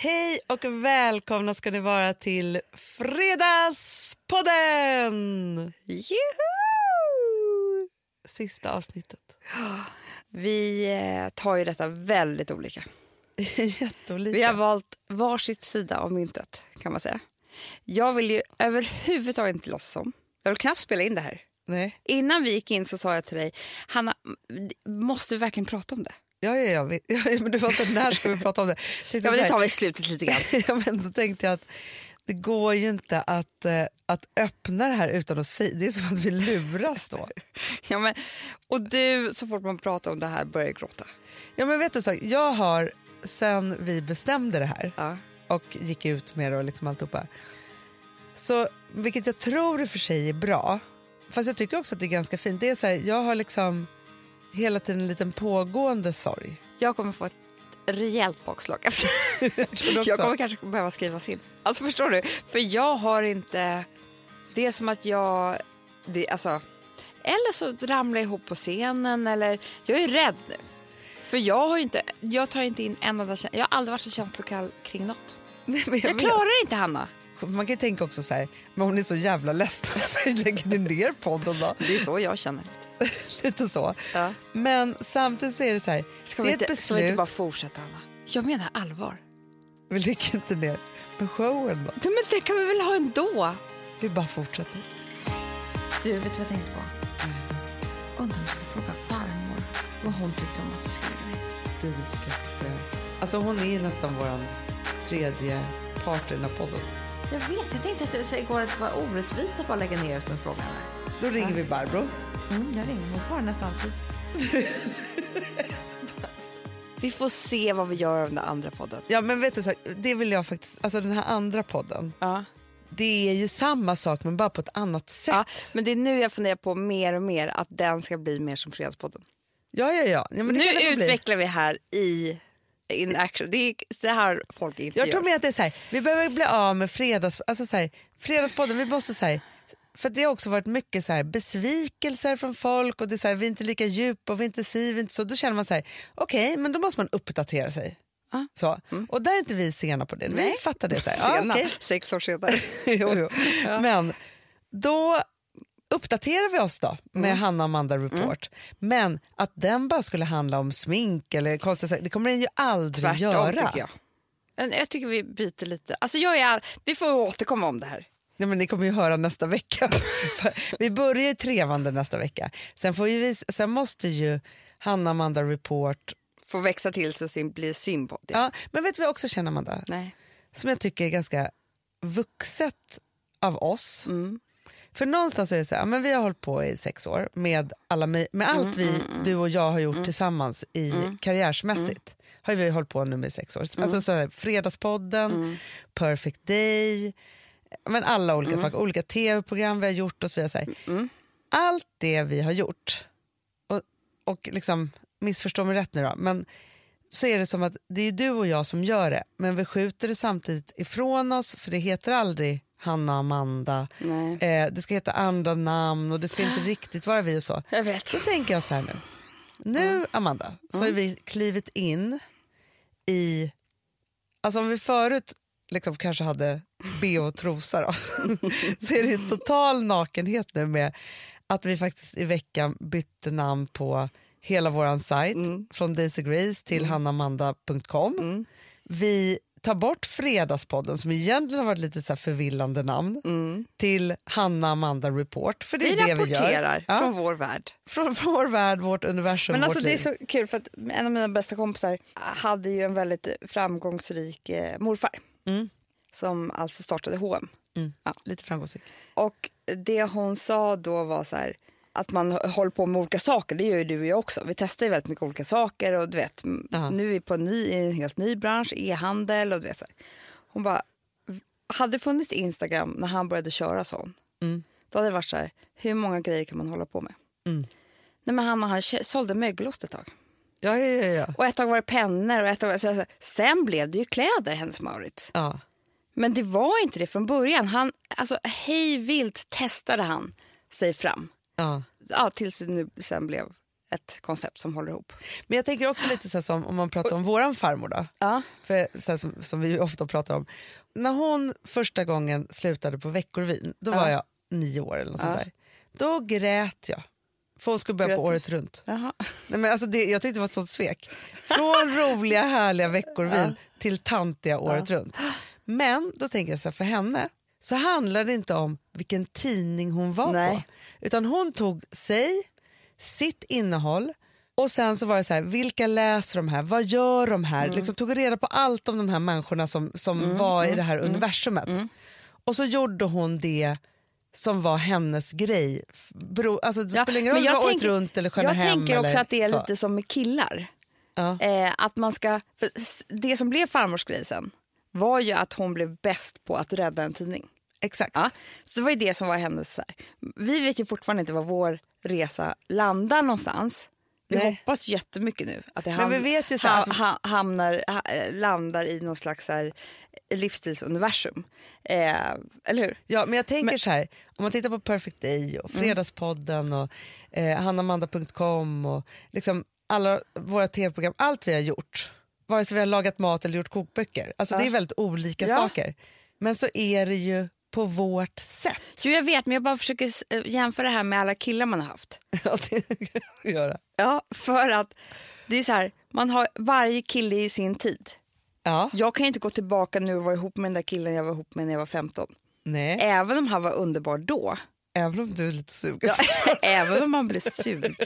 Hej och välkomna ska ni vara till Fredagspodden! Juhu! Sista avsnittet. Vi eh, tar ju detta väldigt olika. Jätteolika. Vi har valt varsitt sida av myntet kan man säga. Jag vill ju överhuvudtaget inte låtsas om. Jag vill knappt spela in det här. Nej. Innan vi gick in så sa jag till dig, Hanna, måste vi verkligen prata om det? Ja, ja, ja, men du var så när ska vi prata om det? Tänkte Ja, men det tar vi i slutet lite grann. ja, men då tänkte jag att det går ju inte att, eh, att öppna det här utan att säga... Det är som att vi luras då. Ja, men, och du, så fort man pratar om det här, börjar gråta. Ja, men vet du så, jag har sen vi bestämde det här Ja. och gick ut med det och liksom alltihopa. Så, vilket jag tror i och för sig är bra, fast jag tycker också att det är ganska fint. Det är så här, jag har liksom hela tiden en liten pågående sorg. Jag kommer få ett rejält bakslag. Jag kommer kanske behöva skrivas in. Alltså förstår du? För jag har inte... Det är som att jag... Det, alltså, eller så ramlar jag ihop på scenen eller... Jag är rädd nu. För jag har inte... Jag tar inte in en enda. Jag har aldrig varit så känslokall kring något. Nej, jag Jag klarar inte Hanna. Man kan ju tänka också så här, men hon är så jävla ledsen varför lägger ni ner podden då? Det är så jag känner. Lite så. Ja. Men samtidigt så är det så här, Ska det vi, är ett inte, ska vi inte bara fortsätta Hanna? Jag menar allvar. Vi lägger inte ner. Men showen då? Nej, men det kan vi väl ha ändå? Vi bara fortsätter. Du, vet du vad jag tänkte på? Undrar om jag ska fråga farmor vad hon tycker om att du tycker att, eh, alltså hon är nästan vår tredje part i den här podden. Jag vet, jag tänkte att det att vara orättvist att bara lägga ner ut med frågan. Då ringer vi Barbro. Mm, jag ringer, hon svarar nästan alltid. vi får se vad vi gör av den andra podden. Ja men vet du, så, det vill jag faktiskt, alltså den här andra podden, Ja. det är ju samma sak men bara på ett annat sätt. ja. Men det är nu jag funderar på mer och mer att den ska bli mer som Fredagspodden. Ja, ja, ja. ja nu få bli. utvecklar vi här i in action. Det är det här folk inte Jag tror mer att det är så här, vi behöver bli av med fredags, alltså så här, fredagspodden, vi måste så här, för det har också varit mycket så här, besvikelser från folk och det är så här, vi är inte lika djupa och vi är inte si, vi är inte så. Då känner man så här, okej men då måste man uppdatera sig. Ja. Så. Och där är inte vi sena på det, vi Nej. fattar det. Så här, ja, Sena, okej. sex år senare. jo, jo. Men då uppdaterar vi oss då med Mm. Hanna Amanda Report. Men att den bara skulle handla om smink eller konstiga saker, det kommer den ju aldrig Tvärtom göra. tycker jag. Jag tycker vi byter lite. Alltså jag är all... Vi får återkomma om det här. Nej, men ni kommer ju höra nästa vecka. vi börjar ju trevande nästa vecka. Sen, får vi, sen måste ju Hanna Amanda Report... Får växa till sig sin, bli sin podd. Ja, men vet du vad jag också känner Amanda? Nej. Som jag tycker är ganska vuxet av oss. Mm. För någonstans är det så här, men vi har hållit på i sex år med, alla, med allt vi, du och jag har gjort tillsammans i karriärsmässigt. Har vi hållit på nu med sex år. Alltså så här, Fredagspodden, Perfect Day, men alla olika saker, olika tv-program vi har gjort och så vidare. Här. Allt det vi har gjort, och, och liksom, missförstå mig rätt nu då, men så är det som att det är du och jag som gör det, men vi skjuter det samtidigt ifrån oss för det heter aldrig Hanna och Amanda. Eh, det ska heta andra namn och det ska inte riktigt vara vi och så. Jag vet. Så tänker jag så här nu. Nu, Amanda, så har vi klivit in i... Alltså om vi förut liksom kanske hade bh och trosa då, så är det total nakenhet nu med att vi faktiskt i veckan bytte namn på hela vår sajt från Daisy Grace till hannamanda.com. Vi tar bort Fredagspodden som egentligen har varit lite så här förvillande namn till Hanna Amanda Report. För det Vi är det vi gör. rapporterar Ja. från vår värld. Från vår värld, vårt universum, Men vårt alltså det är liv. så kul för att en av mina bästa kompisar hade ju en väldigt framgångsrik eh, morfar. Mm. Som alltså startade H&M. Ja. Lite framgångsrik. Och det hon sa då var så här att man håller på med olika saker, det gör ju du och jag också. Vi testar ju väldigt mycket olika saker och du vet, nu är vi på en, ny, en helt ny bransch, e-handel och du vet så här. Hon bara, hade funnits Instagram när han började köra sån, Mm. då hade det varit så här, hur många grejer kan man hålla på med? Mm. Nej men han, han sålde mögelost ett tag. Ja, ja, ja. ja. Och ett tag var det pennor och ett tag, så, sen blev det ju kläder, Hennes Mauritz. ja. Men det var inte det från början. Han, alltså, hej vilt testade han sig fram. ja. Ja, tills det nu sen blev ett koncept som håller ihop. Men jag tänker också lite så som om man pratar om våran farmor då. Ja. För, så som, som vi ofta pratar om. När hon första gången slutade på Veckorvin, då var jag nio år eller något sånt Ja. där. Då grät jag. Hon skulle börja på året runt. Jaha. Nej, men alltså det, jag tyckte det var ett sånt svek. Från roliga härliga Veckorvin till tantiga året runt. Men då tänker jag så här, för henne så handlar det inte om vilken tidning hon var Nej. på. Utan hon tog sig, sitt innehåll och sen så var det så här, vilka läser de här, vad gör de här? Mm. Liksom tog reda på allt om de här människorna som, som var i det här universumet. Mm. Och så gjorde hon det som var hennes grej. Bero, alltså det Ja, spelar ingen roll om det jag var året tänker- runt eller Sköna Jag hem. tänker också eller att det är så. lite som med killar. Ja. Eh, att man ska, det som blev farmors grej sen var ju att hon blev bäst på att rädda en tidning. Exakt. Ja, så det var ju det som var hennes... Här. Vi vet ju fortfarande inte var vår resa landar någonstans. Vi Nej. hoppas jättemycket nu att det Men vi vet ju så ha, att- ha, hamnar, ha, eh, landar i någon slags här, livsstilsuniversum. Eh, eller hur? Ja, men jag tänker så här, om man tittar på Perfect Day och Fredagspodden och eh, hannamanda.com och liksom alla våra tv-program, allt vi har gjort, vare sig vi har lagat mat eller gjort kokböcker, alltså det är väldigt olika Ja. saker. Men så är det ju på vårt sätt. Jo, jag vet, men jag bara försöker eh, jämföra det här med alla killar man har haft. Ja, det kan göra. Ja, för att det är så här, man har, varje kille ju sin tid. Ja, Jag kan ju inte gå tillbaka nu och vara ihop med den där killen jag var ihop med när jag var 15. nej, Även om han var underbar då. även om du är lite sugen. Även om man blir sugen.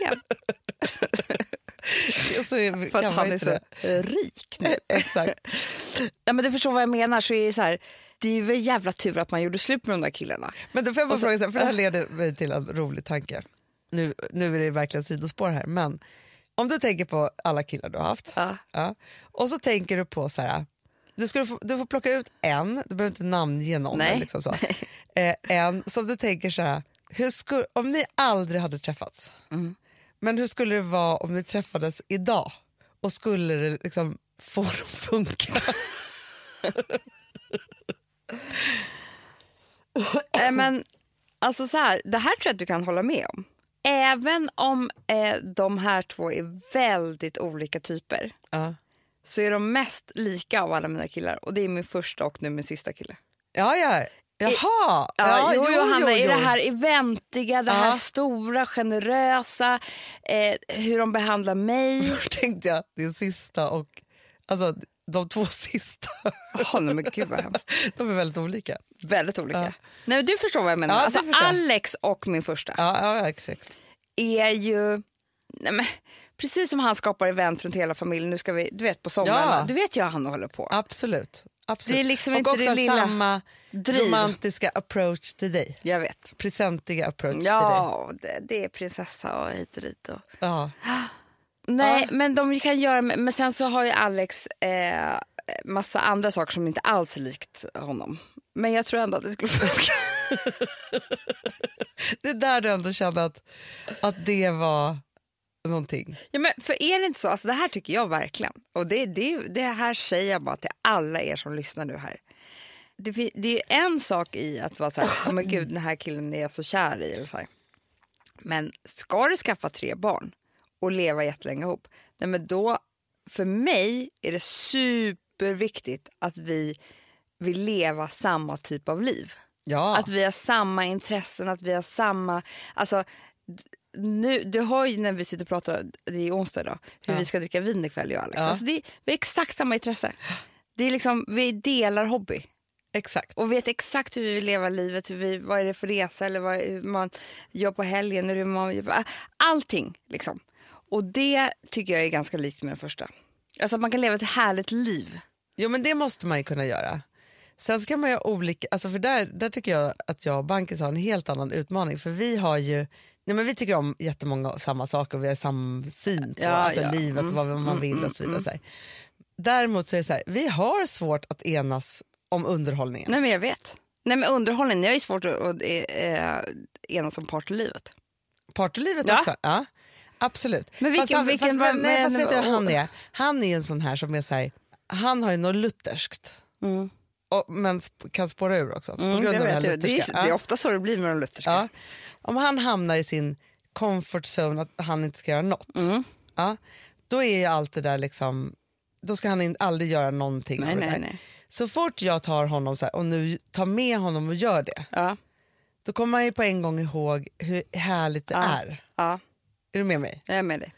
är, För att han är så det. rik nu. Exakt. Ja, men du förstår vad jag menar. Så är det, så här, det är väl jävla tur att man gjorde slut med de där killarna. Men då får jag bara så- fråga, för det här leder mig till en rolig tanke. Nu, nu är det verkligen sidospår här, men om du tänker på alla killar du har haft Ja. ja, och så tänker du på så här, du, ska få, du får plocka ut en, du behöver inte namnge någon. Nej. Liksom så. Eh, en som du tänker så här, hur skulle, om ni aldrig hade träffats, Mm. men hur skulle det vara om ni träffades idag och skulle det liksom få det att funka? Eh, men alltså så här, det här tror jag att du kan hålla med om. Även om eh, de här två är väldigt olika typer Ja. så är de mest lika av alla mina killar. Och det är min första och nu min sista kille. Ja, ja. Jaha! Ja, ja, jo, Johanna, jo, är det jo. här eventiga, det här Ja. stora, generösa, eh, hur de behandlar mig. Först tänkte jag din sista och alltså de två sista, Åh, nej, men gud vad hemskt. de är väldigt olika. Väldigt olika. Ja. Nej, du förstår vad jag menar. Ja, alltså. Alex och min första Ja, ja, ja exakt. är ju... Nej, men, precis som han skapar event runt hela familjen. Nu ska vi, du vet på somrarna. Ja. Du vet ju han håller på. Absolut. Absolut. Det är liksom och inte också det lilla samma driv. romantiska approach till dig. Jag vet. Presentiga approach till dig. Ja, det, det är prinsessa och hit och dit. Och... Ja. Nej, Ja. men de kan göra... Men sen så har ju Alex eh, massa andra saker som inte alls är likt honom. Men jag tror ändå att det skulle funka. Det är där du ändå kände att, att det var någonting. Ja, men för är det inte så, alltså det här tycker jag verkligen. Och det, det, det här säger jag bara till alla er som lyssnar nu här. Det, det är ju en sak i att vara så här, oh, men gud den här killen är jag så kär i. Eller så här. Men ska du skaffa tre barn och leva jättelänge ihop, nej men då, för mig är det superviktigt att vi vill leva samma typ av liv. Ja. Att vi har samma intressen, att vi har samma... Alltså, nu, du hör ju när vi sitter och pratar, det är onsdag idag, hur Ja. vi ska dricka vin ikväll jag och Alex. Ja. Alltså det, vi har exakt samma intresse. Det är liksom, vi delar hobby Exakt. och vet exakt hur vi vill leva livet, hur vi, vad är det för resa eller vad, hur man gör på helgen. Hur man allting liksom. Och det tycker jag är ganska likt med den första. Alltså att man kan leva ett härligt liv. Jo men det måste man ju kunna göra. Sen så kan man ju ha olika, alltså för där, där tycker jag att jag och Bankis har en helt annan utmaning för vi har ju Nej, men vi tycker om jättemånga samma saker och vi har samma syn på Ja, alltså ja. livet och vad man vill och så vidare. Så här. Däremot så är det så här, vi har svårt att enas om underhållningen. Nej men jag vet. Nej men underhållning, jag är svårt att, att eh, enas om partylivet. Partylivet Ja. också, ja. Absolut. Men vilken- fast vilken fast, men, nej, fast vet du hur han och- är? Han är en sån här som är så här, han har ju något lutherskt. Och, men kan spåra ur också. på grund Mm, det, av det här det, är, det är ofta så det blir med de lutherska. Ja. Om han hamnar i sin comfort zone att han inte ska göra något. Mm. Ja, då är ju allt det där liksom, då ska han in, aldrig göra någonting. Nej, nej, nej. Så fort jag tar honom så här, och nu tar med honom och gör det, Ja. då kommer man ju på en gång ihåg hur härligt det är. Ja, Är du med mig? jag är med dig.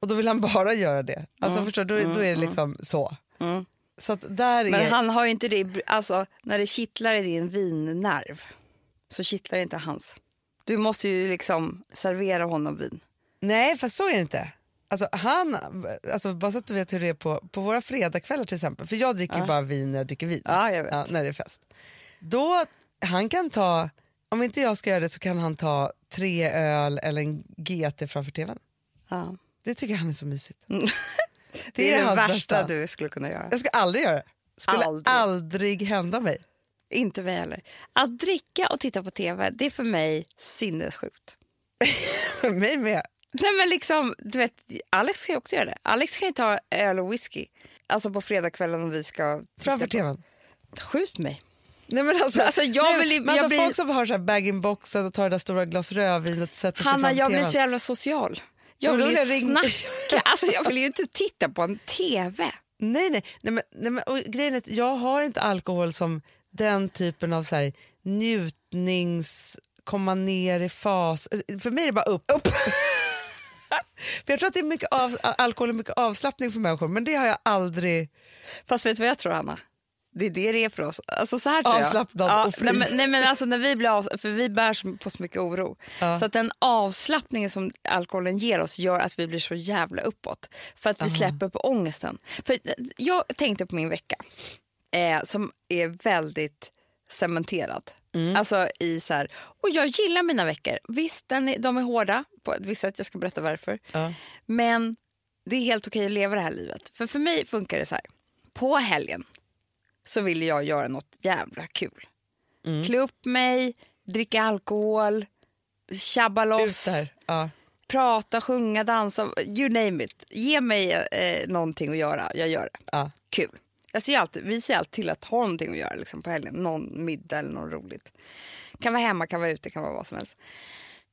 Och då vill han bara göra det. Alltså förstår du, då, då är det liksom så. Mm. Så där är... Men han har ju inte det, alltså när det kittlar i din vinnerv så kittlar det inte hans. Du måste ju liksom servera honom vin. Nej, fast så är det inte. Alltså, han, alltså, bara så att du vet hur det är på, på våra fredagskvällar till exempel. För jag dricker ju bara vin när jag dricker vin. Ja, jag vet. när det är fest. Då, han kan ta, om inte jag ska göra det så kan han ta tre öl eller en GT framför tvn. Ja. Det tycker han är så mysigt. Det, är det värsta bästa. du skulle kunna göra. Jag ska aldrig göra det. skulle Aldrig. aldrig hända mig. Inte vi heller. Att dricka och titta på tv, det är för mig sinnessjukt. För mig med. Nej men liksom, du vet, Alex kan ju också göra det. Alex kan ju ta öl och whisky. Alltså på fredagskvällen om vi ska... Framför tvn. Skjut mig. Nej, men alltså, Alltså, jag nej, vill ju- men jag alltså, blir- Folk som har så här bag-in-boxen och tar det där stora glas rödvin och sätter sig Hanna, framför jag blir så jävla social. Jag vill ju snacka. Alltså, jag vill ju inte titta på en tv. Nej, nej. nej, men, nej men, och grejen är att jag har inte alkohol som den typen av så här, njutnings... komma ner i fas. För mig är det bara upp. upp. för jag tror att det är mycket av, alkohol och mycket avslappning för människor, men det har jag aldrig... Fast vet du vad jag tror, Hanna? Det är det det är för oss. Alltså, så här tror Avslappnad jag. och fri. Nej, men, nej, men alltså, när vi blir av, för vi bär på så mycket oro. Ja. Så att den avslappningen som alkoholen ger oss gör att vi blir så jävla uppåt. För att vi släpper på ångesten. För eh, jag tänkte på min vecka eh, som är väldigt cementerad. Mm. Alltså i så här, och jag gillar mina veckor. Visst, är, de är hårda på ett visst sätt, jag ska berätta varför. Ja. Men det är helt okej att leva det här livet. För för mig funkar det så här. På helgen så vill jag göra något jävla kul. Mm. Klä upp mig, dricka alkohol, tjabba loss. Ja. prata, sjunga, dansa, you name it. Ge mig eh, någonting att göra, jag gör det. Ja. Kul. Jag ser alltid, vi ser alltid till att ha någonting att göra liksom, på helgen. Någon middag eller något roligt. Kan vara hemma, kan vara ute, kan vara vad som helst.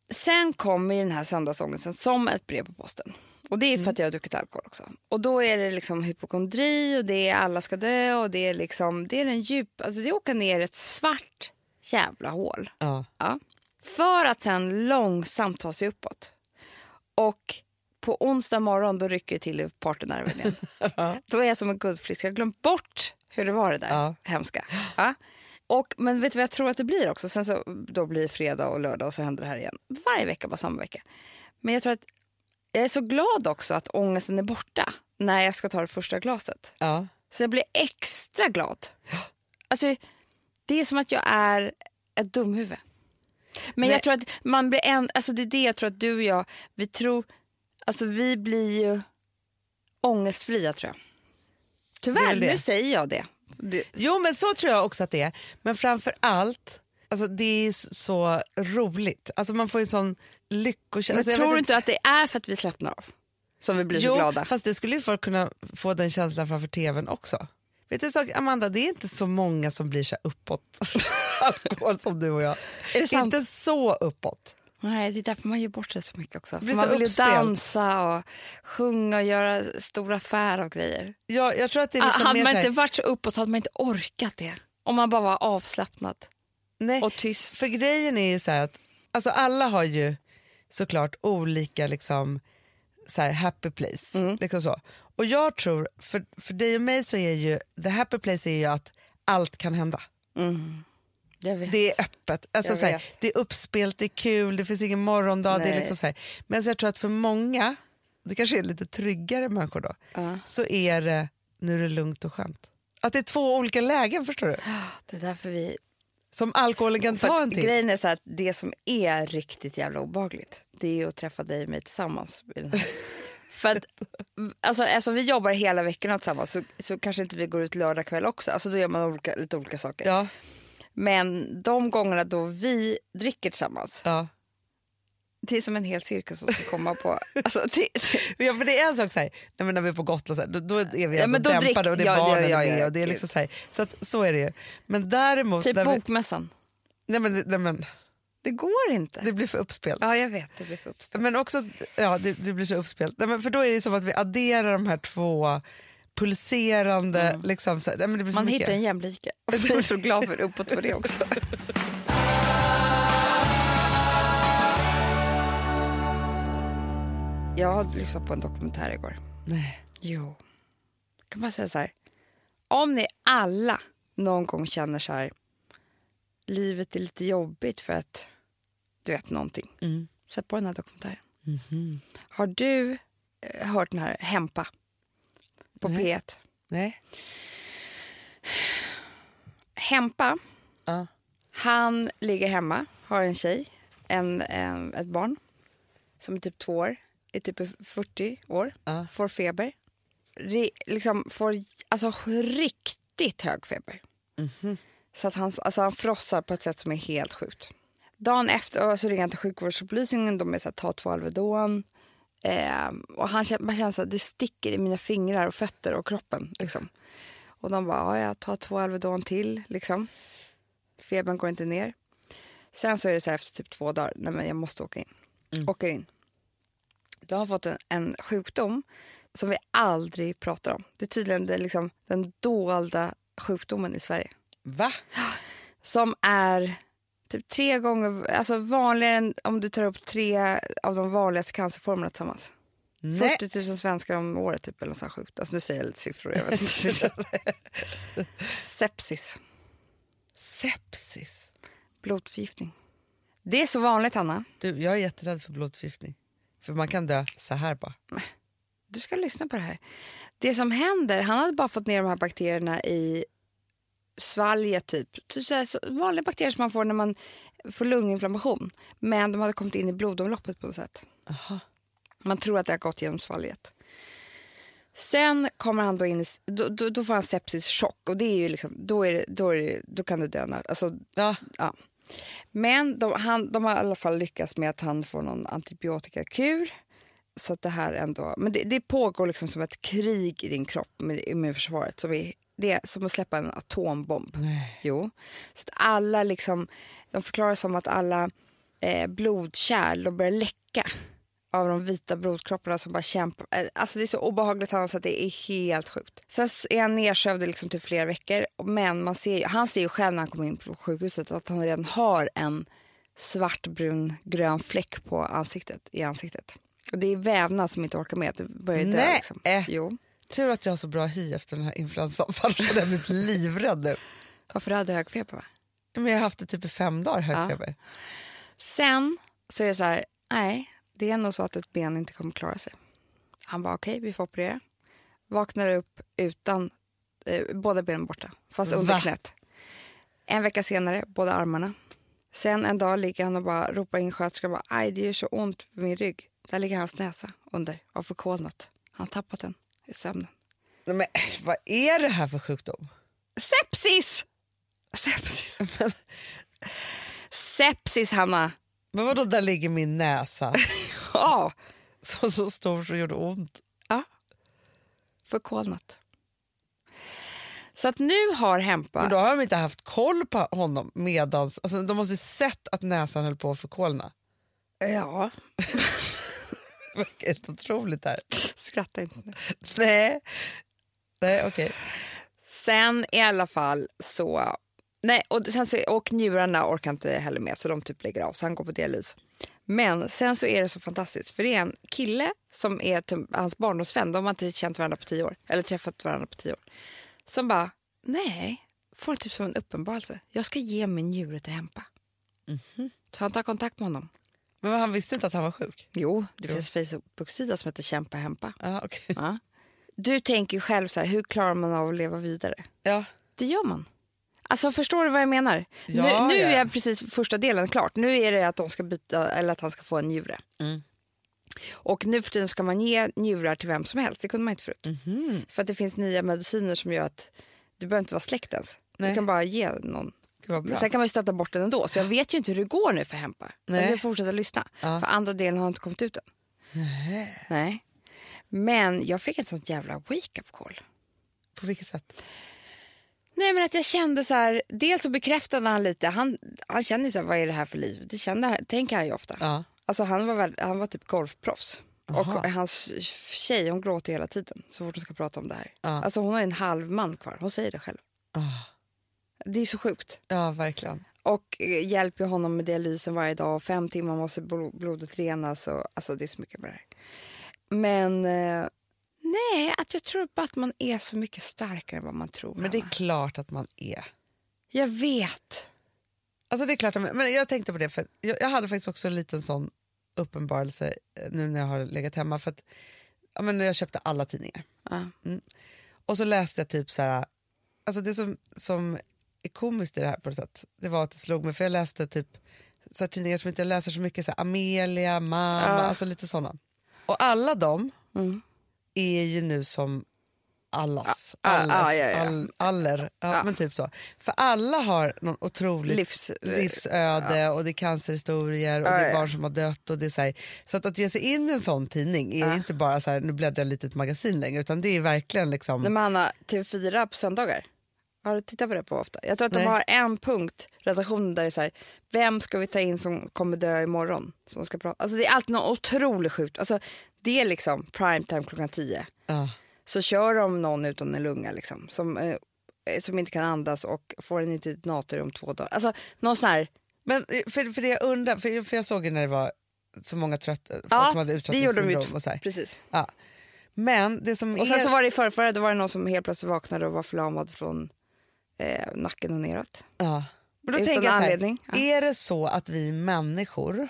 Sen kommer den här söndagsångesten som ett brev på posten. Och det är för att jag har druckit alkohol också. Och då är det liksom hypokondri och det är alla ska dö och det är liksom, det är den djup, alltså det åka ner ett svart jävla hål. Ja. Ja. För att sen långsamt ta sig uppåt. Och på onsdag morgon då rycker det till i partynerven igen. Då är jag som en guldfisk. Jag har glömt bort hur det var det där Ja. hemska. Ja. Och, men vet du vad jag tror att det blir också? Sen så då blir det fredag och lördag och så händer det här igen. Varje vecka, bara samma vecka. Men jag tror att jag är så glad också att ångesten är borta när jag ska ta det första glaset. Ja. Så jag blir extra glad. Alltså, det är som att jag är ett dumhuvud. Men Nej. jag tror att man blir en, alltså det är det jag tror att du och jag, vi tror, alltså vi blir ju ångestfria tror jag. Tyvärr, nu säger jag det. det Jo, men så tror jag också att det är. Men framför allt, alltså, det är så roligt. Alltså, man får ju sån lyckokänsla. men Alltså, jag tror du inte att det är för att vi slappnar av? Som vi blir Jo, så glada. fast det skulle ju folk kunna få den känslan framför tvn också. Vet du sak, Amanda, det är inte så många som blir så uppåt alkohol som du och jag. Inte så uppåt. Nej, det är därför man ger bort sig så mycket också. Man vill ju uppspelt. dansa och sjunga och göra stora affärer och grejer. Jag, jag tror att det är liksom Ah, hade man här, inte varit så uppåt hade man inte orkat det. Om man bara var avslappnad nej, och tyst. För grejen är ju så här att alltså alla har ju såklart olika liksom, så här, happy place. Mm. Liksom så. Och jag tror, för, för dig och mig så är ju the happy place är ju att allt kan hända. Vet. Det är öppet, alltså, så här, det är uppspelt, det är kul, det finns ingen morgondag. Det är liksom så här. Men så jag tror att för många, det kanske är lite tryggare människor då, Ja. så är det nu är det lugnt och skönt. Att det är två olika lägen förstår du. Det är därför vi... Som alkoholen kan ta en till. grejen är så att det som är riktigt jävla obehagligt det är att träffa dig och mig tillsammans. För att, alltså, eftersom vi jobbar hela veckorna tillsammans så, så kanske inte vi går ut lördag kväll också. Alltså, då gör man olika, lite olika saker. Ja, Men de gångerna då vi dricker tillsammans, ja. det är som en hel cirkus som ska komma på... Alltså, det, Ja, för det är en sak så här, nej, när vi är på Gotland så här, då, då är vi Ja, men då dämpade drick- och det är ja, ja, barnen ja, är med. ja, och det är liksom så, här, så, att, så är det ju. Men däremot... typ vi, bokmässan. nej, men, nej, men, Det går inte. Det blir för uppspelt. Ja, jag vet. Det blir för uppspelt. Men också, ja det, det blir så uppspelt. Nej, men för då är det som att vi adderar de här två pulserande... Liksom, så, nej, blir Man mycket. hittar en jämlike. Jag är så glad för uppåt för det också. Jag lyssnade på en dokumentär igår. Nej. Jo. Kan man säga så här. Om ni alla någon gång känner så här. Livet är lite jobbigt för att du vet någonting. Mm. Sätt på den här dokumentären. Har du eh, hört den här Hempa på Nej. P1? Nej. Hempa, Ja. han ligger hemma, har en tjej, en, en, ett barn som är typ två år, är typ 40 år, Ja. får feber. Ri, liksom får alltså, riktigt hög feber. Så att han, alltså, han frossar på ett sätt som är helt sjukt. Dagen efter så ringer han till sjukvårdsupplysningen. De är så här, ta två Alvedon. Eh, och han, man känner att det sticker i mina fingrar och fötter och kroppen. Liksom. Och de bara, ja, jag tar två Alvedon till. Liksom. Febern går inte ner. Sen så är det så här efter typ två dagar, nej men jag måste åka in. Åker in. Du har fått en, en sjukdom som vi aldrig pratar om. Det är tydligen det, liksom, den dolda sjukdomen i Sverige. Va? Som är typ tre gånger alltså vanligare än om du tar upp tre av de vanligaste cancerformerna tillsammans. Nej. 40 000 svenskar om året typ, eller något sjukt. Alltså, nu säger jag lite siffror. Jag vet inte. Sepsis, Sepsis. blodförgiftning. Det är så vanligt, Hanna. Du, jag är jätterädd för blodförgiftning. För man kan dö så här bara. Du ska lyssna på det här. Det som händer, han hade bara fått ner de här bakterierna i svalget typ. typ så vanliga bakterier som man får när man får lunginflammation. Men de hade kommit in i blodomloppet på något sätt. Aha. Man tror att det har gått genom svalget. Sen kommer han då in i, då, då, då får han sepsischock och det är ju liksom, då, är det, då, är det, då kan du dö. När, alltså, Ja. ja. Men de, han, de har i alla fall lyckats med att han får någon antibiotikakur. Så att det här ändå, men det, det pågår liksom som ett krig i din kropp med immunförsvaret. Som är, det är som att släppa en atombomb. Nej. Jo. Så att alla liksom, de förklarar som att alla eh, blodkärl de börjar läcka av de vita blodkropparna som bara kämpar. Eh, Alltså det är så obehagligt Hanna, så att det är helt sjukt. Sen är han nedsövd liksom till flera veckor. Men man ser, han ser ju själv när han kommer in på sjukhuset att han redan har en svartbrun grön fläck på ansiktet, i ansiktet. Och det är vävnad som inte orkar med. Det börjar dö. Liksom. Jo. Tur att jag har så bra hy efter den här influensan. För annars hade jag blivit livrädd nu. Varför du hade hög feber? Va? Men jag har haft det typ i fem dagar, hög Ja. Sen så är det så här, nej, det är nog så att ett ben inte kommer klara sig. Han bara okej, vi får operera. Vaknar upp utan eh, båda benen borta, fast under knät. En vecka senare, båda armarna. Sen en dag ligger han och bara ropar in sköterskan bara, aj det gör så ont på min rygg. Där ligger hans näsa under och förkolnat. Han har tappat den i sömnen. Men vad är det här för sjukdom? Sepsis! Sepsis. Sepsis, Hanna. Men vadå, där ligger min näsa Ja, som så stor så gjorde ont. Ja, förkolnat. Så att nu har Hempa... Men då har de inte haft koll på honom medans, alltså de måste ju sett att näsan höll på att förkolna. Ja, Det är helt otroligt här. skratta inte nu. Nej, Nej okej. Sen i alla fall så... Nej, och, sen så, och njurarna orkar inte heller med så de typ lägger av så han går på dialys. Men sen så är det så fantastiskt för det är en kille som är typ hans barndomsvän. De har inte känt varandra på tio år eller träffat varandra på tio år. Som bara, nej, får typ som en uppenbarelse. Jag ska ge min njure till Hempa. Så han tar kontakt med honom. Men han visste inte att han var sjuk? Jo, det finns en Facebook-sida som heter Kämpa Hempa. Ja, okej. Ja. Du tänker själv så här, hur klarar man av att leva vidare? Ja. Det gör man. Alltså förstår du vad jag menar? Ja, nu nu ja. är precis första delen klart. Nu är det att de ska byta eller att han ska få en njure. Mm. Och nu för tiden ska man ge njurar till vem som helst. Det kunde man inte förut. Mhm. För att det finns nya mediciner som gör att du behöver inte vara släkt ens. Nej. Du kan bara ge någon. Men sen kan man ju stöta bort den ändå. Så jag vet ju inte hur det går nu för Hempa. Nej. Jag ska fortsätta lyssna. Ja. För andra delen har inte kommit ut än. Nej. Nej. Men jag fick ett sånt jävla wake-up call. På vilket sätt? Nej men att jag kände så här, dels så bekräftade han lite, han, han känner ju så här, vad är det här för liv? Det kände, tänker han ju ofta. Ja. Alltså han var, väl, han var typ golfproffs. Aha. Och hans tjej hon gråter hela tiden så fort hon ska prata om det här. Ja. Alltså hon har en halv man kvar, hon säger det själv. Ah. Det är så sjukt. ja, verkligen. Och eh, hjälper honom med dialysen varje dag. Fem timmar måste blo- blodet renas. Och, alltså det är så mycket med det här. Men eh, nej, att jag tror bara att man är så mycket starkare än vad man tror. Men det är klart att man är. Jag vet. Alltså det är klart, men jag tänkte på det, för jag, jag hade faktiskt också en liten sån uppenbarelse eh, nu när jag har legat hemma. För att, ja, men jag köpte alla tidningar. Ja. Och så läste jag typ så här, alltså det som, som är komiskt i det här på något sätt, det var att det slog mig, för jag läste typ så här, tidningar som inte jag läser så mycket, så här, Amelia, Mamma, Ja. alltså lite såna. Och alla de Mm. är ju nu som allas, allas, ja, ja, ja. All, aller, ja, Ja. men typ så. För alla har någon otroligt Livs, livsöde och det är cancerhistorier och det är barn som har dött. Och det är så, här, så att, att ge sig in i en sån tidning är inte bara så här, nu bläddrar jag lite i ett magasin längre utan det är verkligen liksom... Nej, men Hanna, TV4 på söndagar. Har du tittat på det på ofta? Jag tror att Nej. de har en punkt, redaktionen, där det är så här, vem ska vi ta in som kommer dö imorgon? Som ska prata. Alltså det är alltid något otroligt sjukt. Alltså, det är liksom primetime klockan 10. Ja. Så kör de någon utan en lunga liksom, som, eh, som inte kan andas och får en internater om två dagar. Alltså någon sån här, Men eh, för, för det jag undrar, för, för jag såg ju när det var så många trött, folk Ja, som hade uttröttningssyndrom och så här. Precis. Ja. Men det som Och sen är... så var det i förrförra, då var det någon som helt plötsligt vaknade och var förlamad från eh, nacken och neråt. Ja. Men då Utan tänker jag så här, anledning. Ja. är det så att vi människor...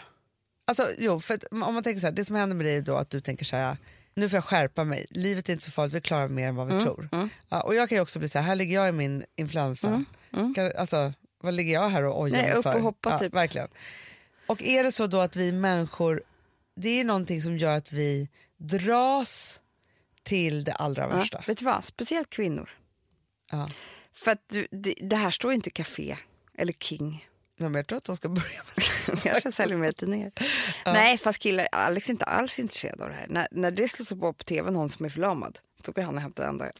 Alltså, jo, för om man tänker så här, det som händer med dig då att du tänker så här, nu får jag skärpa mig, livet är inte så farligt, vi klarar mer än vad vi Mm, tror. Ja, och jag kan också bli så här, här ligger jag i min influensa. Kan, alltså, vad ligger jag här och ojar Mm, mig upp för? och hoppa, ja, typ. Verkligen. Och är det så då att vi människor, det är någonting som gör att vi dras till det allra Ja, värsta. vet du vad, speciellt kvinnor. Ja. För att du, det, det här står ju inte Café eller King. Ja, men jag tror att de ska börja med Jag säljer mer tidningar. Nej, fast killar, Alex är inte alls intresserad av det här. När, när det slås på på tv någon som är förlamad, då går han och hämtar enda,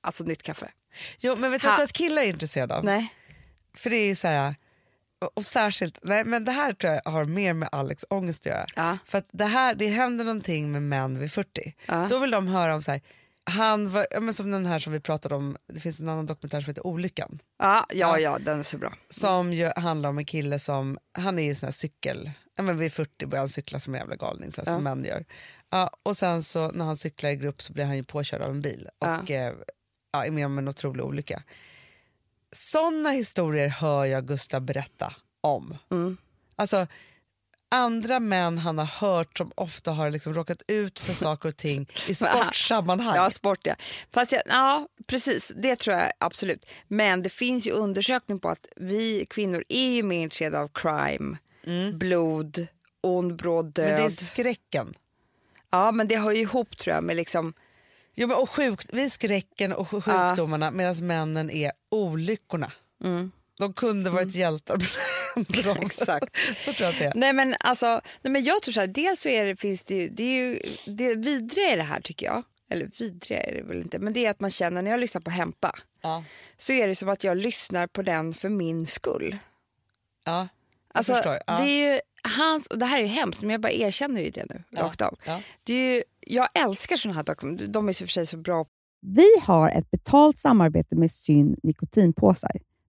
alltså nytt kaffe. Jo, men vet du vad jag tror att killar är intresserade av? Nej. För det är så här, och särskilt, nej men det här tror jag har mer med Alex ångest att göra. Ja. För att det här, det händer någonting med män vid 40. Ja. Då vill de höra om så här, han var, ja, men som den här som vi pratade om, det finns en annan dokumentär som heter Olyckan. Ja, ja, ja, den är så bra. Som ju handlar om en kille som, han är i sån här cykel, ja, men vid 40 börjar han cykla som en jävla galning så här, som män gör. Ja, och sen så när han cyklar i grupp så blir han ju påkörd av en bil och eh, ja, är med om en otrolig olycka. Såna historier hör jag Gustav berätta om. Mm. Alltså andra män han har hört som ofta har liksom råkat ut för saker och ting i sportsammanhang. Ja, sport ja. Fast jag, ja, precis. Det tror jag absolut. Men det finns ju undersökning på att vi kvinnor är ju mer intresserade av crime, blod, ond, bråd död. Mm. men det är skräcken. Ja, men det hör ju ihop tror jag med liksom... Jo, men och sjuk, vi är skräcken och sj- sjukdomarna medan männen är olyckorna. De kunde varit hjältar. men de- Mm. Exakt. så tror jag att det är. Nej men alltså, nej, men jag tror så här, dels så är det, finns det ju, det är ju, det vidriga i det här tycker jag, eller vidriga är det väl inte, men det är att man känner när jag lyssnar på Hempa Ja. så är det som att jag lyssnar på den för min skull. Ja, jag Alltså, förstår. Ja. det är ju hans, och det här är hemskt men jag bara erkänner ju det nu rakt av. Ja. Det är ju, jag älskar såna här dokumentärer, de är och för sig så bra Vi har ett betalt samarbete med Syn nikotinpåsar.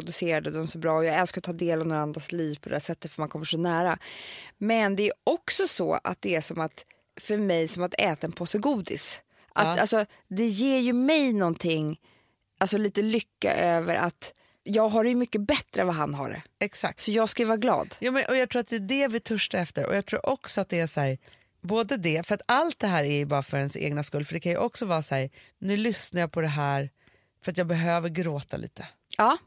Producerade de så bra och jag älskar att ta del av några andras liv på det sättet för man kommer så nära. Men det är också så att det är som att för mig som att äta en påse godis. Att, Ja. alltså, det ger ju mig någonting, alltså lite lycka över att jag har det ju mycket bättre än vad han har det. Exakt. Så jag ska ju vara glad. Ja, men, och jag tror att det är det vi törstar efter. Och jag tror också att det är så här, både det, för att allt det här är ju bara för ens egna skull. För det kan ju också vara så här, nu lyssnar jag på det här för att jag behöver gråta lite. Ja.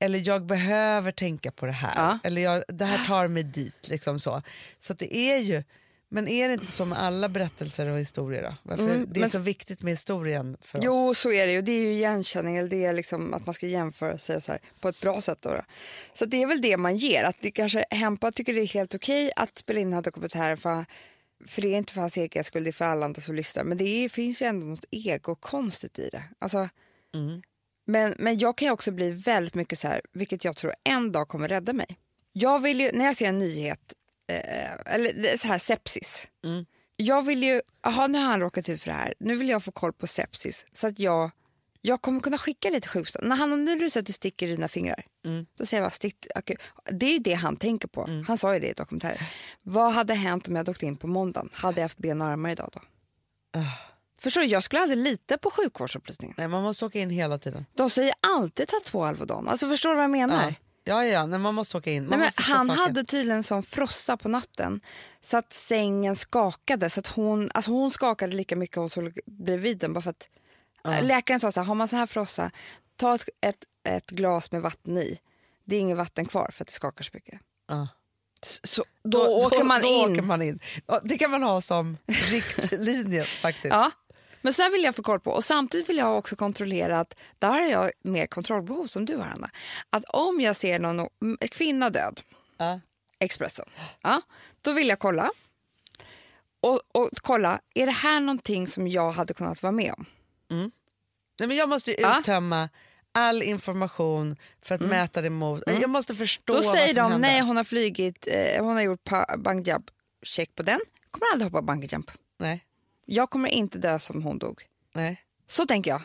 Eller jag behöver tänka på det här. Ja. Eller jag, det här tar mig dit. Liksom så så det är ju, men är det inte så med alla berättelser och historier då? Varför Mm, det är men- så viktigt med historien för oss? Jo, så är det ju. Det är ju igenkänning, eller det är liksom att man ska jämföra sig så här, på ett bra sätt. Då, då. Så det är väl det man ger. Att det kanske Hempa tycker det är helt okej att spela in den här dokumentären för, för det är inte för hans egen skull, det är för alla andra som lyssnar. Men det är, finns ju ändå något egokonstigt i det. Alltså, Mm. Men, men jag kan ju också bli väldigt mycket så här, vilket jag tror en dag kommer rädda mig. Jag vill ju, när jag ser en nyhet, eh, eller så här sepsis. Mm. Jag vill ju, jaha nu har han råkat ut för det här, nu vill jag få koll på sepsis så att jag jag kommer kunna skicka lite sjukstunder. När han säger att det sticker i dina fingrar, Mm. då säger jag bara stick. okej. Det är ju det han tänker på. Han sa ju det i dokumentären. Vad hade hänt om jag hade åkt in på måndagen? Hade jag haft ben och armar idag då? Förstår du, jag skulle aldrig lita på sjukvårdsupplysningen. Nej, man måste åka in hela tiden. De säger alltid ta två Alvedon. Alltså förstår du vad jag menar? Ja, ja, ja nej, man måste åka in. Man Nej, han hade tydligen en sån frossa på natten så att sängen skakade. Så att hon, alltså hon skakade lika mycket hon såg bredvid den. Bara för att, Läkaren sa så här, har man så här frossa, ta ett, ett, ett glas med vatten i. Det är inget vatten kvar för att det skakar så mycket. Ja. Så, så, då, åker man då in. Åker man in. Ja, det kan man ha som riktlinje faktiskt. Ja. Men här vill jag få koll på. Och Samtidigt vill jag också kontrollera att, där har jag mer kontrollbehov som du har Anna. Att om jag ser någon mm, kvinna död, Ja. Expressen, ja, då vill jag kolla. Och, och kolla, är det här någonting som jag hade kunnat vara med om? Nej, men jag måste uttömma all information för att mäta det mot... Jag måste förstå Mm. Då vad säger som de, hände. nej hon har flygit, eh, hon har gjort pa- bungee jump, check på den. Kommer aldrig hoppa bungee jump. Nej, Jag kommer inte dö som hon dog. nej. Så tänker jag.